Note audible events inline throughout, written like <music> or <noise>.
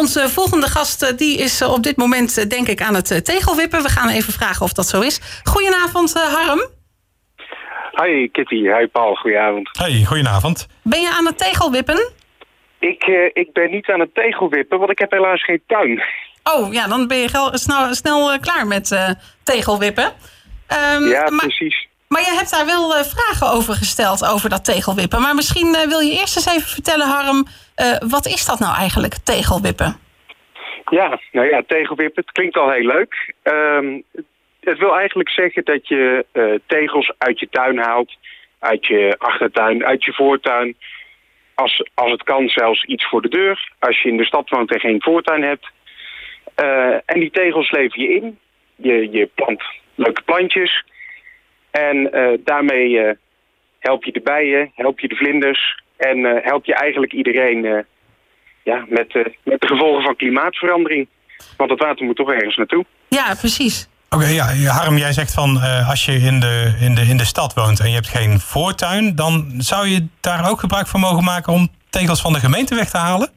Onze volgende gast die is op dit moment denk ik aan het tegelwippen. We gaan even vragen of dat zo is. Goedenavond Harm. Hi Kitty, hi Paul, goedenavond. Hey, goedenavond. Ben je aan het tegelwippen? Ik, uh, ik ben niet aan het tegelwippen, want ik heb helaas geen tuin. Oh, ja, dan ben je snel, snel klaar met uh, tegelwippen. Um, ja, maar, precies. Maar je hebt daar wel vragen over gesteld, over dat tegelwippen. Maar misschien wil je eerst eens even vertellen, Harm... wat is dat nou eigenlijk, tegelwippen? Ja, nou ja, tegelwippen, het klinkt al heel leuk. Um, het wil eigenlijk zeggen dat je tegels uit je tuin haalt, uit je achtertuin, uit je voortuin. Als, als het kan zelfs iets voor de deur. Als je in de stad woont en geen voortuin hebt. En die tegels lever je in. Je, je plant leuke plantjes. En uh, daarmee help je de bijen, help je de vlinders. En help je eigenlijk iedereen ja, met, met de gevolgen van klimaatverandering. Want het water moet toch ergens naartoe. Ja, precies. Oké, ja, Harm, jij zegt van uh, als je in de, in, de, in de stad woont en je hebt geen voortuin, dan zou je daar ook gebruik van mogen maken om tegels van de gemeente weg te halen?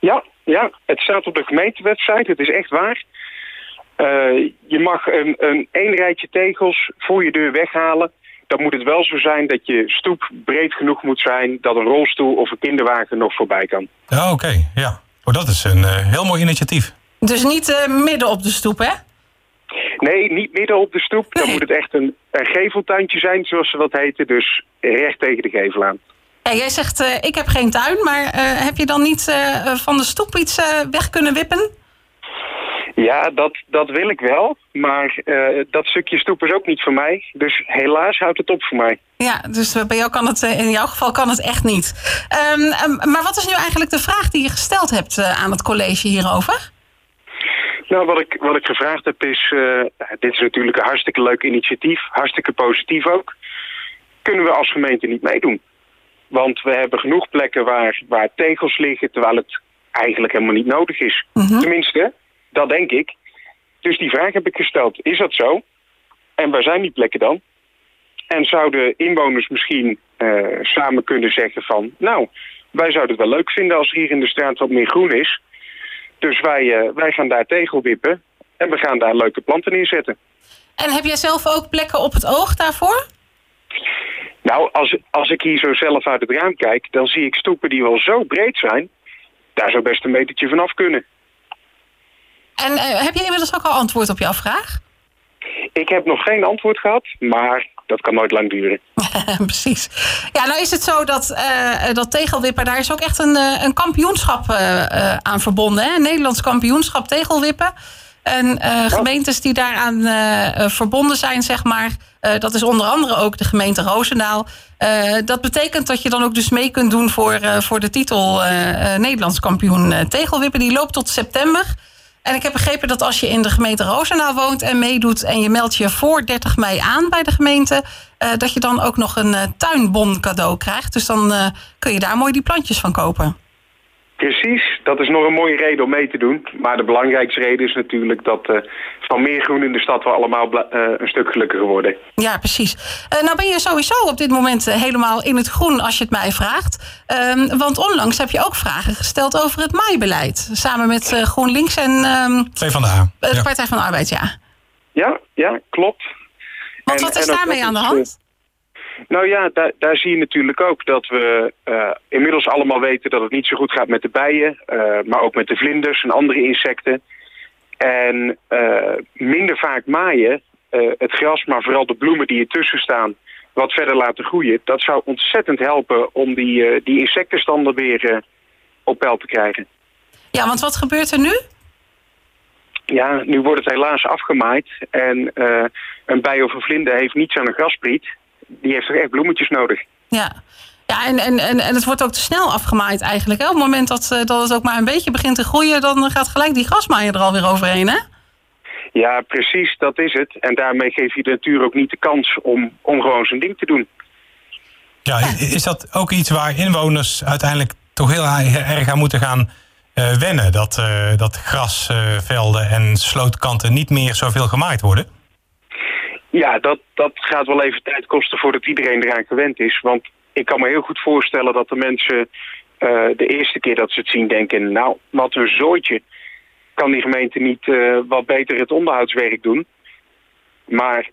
Ja, ja het staat op de gemeentewebsite, het is echt waar. Uh, je mag een, een één rijtje tegels voor je deur weghalen. Dan moet het wel zo zijn dat je stoep breed genoeg moet zijn... dat een rolstoel of een kinderwagen nog voorbij kan. Ja, oké. Ja. Oh, dat is een uh, heel mooi initiatief. Dus niet midden op de stoep, hè? Nee, niet midden op de stoep. Dan moet het echt een, een geveltuintje zijn, zoals ze dat heten. Dus recht tegen de gevel aan. Ja, jij zegt, uh, ik heb geen tuin, maar uh, heb je dan niet uh, van de stoep iets weg kunnen wippen? Ja, dat, dat wil ik wel. Maar dat stukje stoep is ook niet voor mij. Dus helaas houdt het op voor mij. Ja, dus bij jou kan het, in jouw geval kan het echt niet. Um, maar wat is nu eigenlijk de vraag die je gesteld hebt aan het college hierover? Nou, wat ik, wat ik gevraagd heb is... Uh, dit is natuurlijk een hartstikke leuk initiatief. Hartstikke positief ook. Kunnen we als gemeente niet meedoen? Want we hebben genoeg plekken waar, waar tegels liggen... terwijl het eigenlijk helemaal niet nodig is. Mhm. Tenminste, dat denk ik. Dus die vraag heb ik gesteld. Is dat zo? En waar zijn die plekken dan? En zouden inwoners misschien uh, samen kunnen zeggen van... nou, wij zouden het wel leuk vinden als er hier in de straat wat meer groen is... Dus wij, uh, wij gaan daar tegelwippen en we gaan daar leuke planten neerzetten. En heb jij zelf ook plekken op het oog daarvoor? Nou, als, als ik hier zo zelf uit het raam kijk, dan zie ik stoepen die wel zo breed zijn. Daar zou best een metertje vanaf kunnen. En uh, heb je inmiddels ook al antwoord op jouw vraag? Ik heb nog geen antwoord gehad, maar dat kan nooit lang duren. <laughs> Precies. Ja, nou is het zo dat, uh, dat tegelwippen, daar is ook echt een, uh, een kampioenschap uh, aan verbonden. Hè? Een Nederlands kampioenschap tegelwippen. En gemeentes die daaraan verbonden zijn, zeg maar, dat is onder andere ook de gemeente Roosendaal. dat betekent dat je dan ook dus mee kunt doen voor, voor de titel Nederlands kampioen tegelwippen. Die loopt tot september. En ik heb begrepen dat als je in de gemeente Roosendaal woont en meedoet en je meldt je voor 30 mei aan bij de gemeente, uh, dat je dan ook nog een uh, tuinbon cadeau krijgt. Dus dan uh, kun je daar mooi die plantjes van kopen. Precies, dat is nog een mooie reden om mee te doen. Maar de belangrijkste reden is natuurlijk dat uh, van meer groen in de stad we allemaal uh, een stuk gelukkiger worden. Ja, precies. Uh, nou ben je sowieso op dit moment helemaal in het groen als je het mij vraagt. Ehm, want onlangs heb je ook vragen gesteld over het maaibeleid. Samen met GroenLinks en... Um, Twee van de A. De ja. Partij van de Arbeid, ja. Ja, ja, klopt. Want en, wat is daarmee aan de hand? Nou ja, daar, daar zie je natuurlijk ook dat we uh, inmiddels allemaal weten dat het niet zo goed gaat met de bijen, uh, maar ook met de vlinders en andere insecten. En uh, minder vaak maaien, het gras, maar vooral de bloemen die ertussen staan, wat verder laten groeien. Dat zou ontzettend helpen om die, die insectenstanden weer op peil te krijgen. Ja, want wat gebeurt er nu? Ja, nu wordt het helaas afgemaaid. En een bij of een vlinder heeft niets aan een graspriet die heeft toch echt bloemetjes nodig. Ja, ja en, en, en, en het wordt ook te snel afgemaaid eigenlijk. Hè? Op het moment dat, eh, dat het ook maar een beetje begint te groeien... dan gaat gelijk die grasmaaier er alweer overheen, hè? Ja, precies, dat is het. En daarmee geef je de natuur ook niet de kans om, om gewoon zijn ding te doen. Ja, is dat ook iets waar inwoners uiteindelijk toch heel erg aan moeten gaan uh, wennen? Dat, uh, dat grasvelden en slootkanten niet meer zoveel gemaaid worden? Ja, dat, dat gaat wel even tijd kosten voordat iedereen eraan gewend is. Want ik kan me heel goed voorstellen dat de mensen de eerste keer dat ze het zien denken... nou, wat een zooitje. Kan die gemeente niet wat beter het onderhoudswerk doen? Maar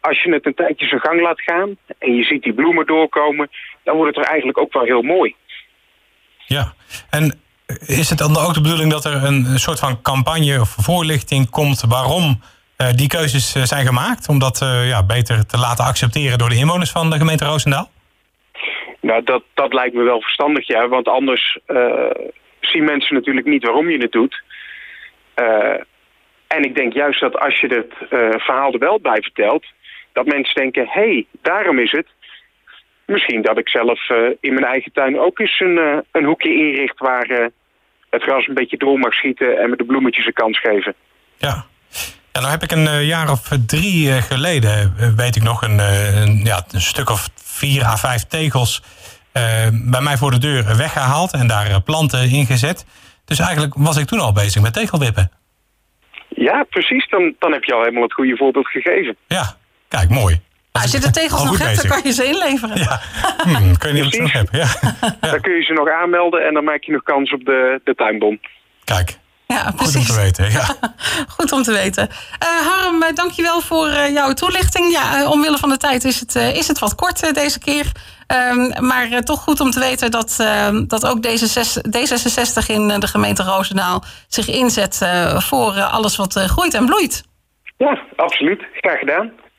als je het een tijdje zijn gang laat gaan... en je ziet die bloemen doorkomen... dan wordt het er eigenlijk ook wel heel mooi. Ja, en is het dan ook de bedoeling dat er een soort van campagne of voorlichting komt... waarom uh, die keuzes zijn gemaakt? Om dat uh, ja, beter te laten accepteren door de inwoners van de gemeente Roosendaal? Nou, dat, dat lijkt me wel verstandig, ja. Want anders zien mensen natuurlijk niet waarom je het doet. en ik denk juist dat als je het verhaal er wel bij vertelt... dat mensen denken, hé, hey, daarom is het. Misschien dat ik zelf in mijn eigen tuin ook eens een, een hoekje inricht... waar het gras een beetje door mag schieten en met de bloemetjes een kans geven. Ja, ja, nou heb ik een jaar of drie geleden, weet ik nog, een, een, ja, een stuk of vier à vijf tegels bij mij voor de deur weggehaald en daar planten ingezet. Dus eigenlijk was ik toen al bezig met tegelwippen. Ja, precies. Dan, dan heb je al helemaal het goede voorbeeld gegeven. Ja, kijk, mooi. als je de tegels nog hebt, dan kan je ze inleveren. Ja, hmm, kun je niet terug hebben. Ja. ja. Dan kun je ze nog aanmelden en dan maak je nog kans op de, de tuinbom. Kijk, ja, precies. <laughs> Goed om te weten. Ja. Goed om te weten. Uh, Harm, uh, dankjewel voor uh, jouw toelichting. Ja, uh, omwille van de tijd is het, is het wat kort deze keer. Um, maar toch goed om te weten dat, ehm, dat ook D66 in de gemeente Roosendaal zich inzet voor alles wat groeit en bloeit. Ja, absoluut. Graag gedaan.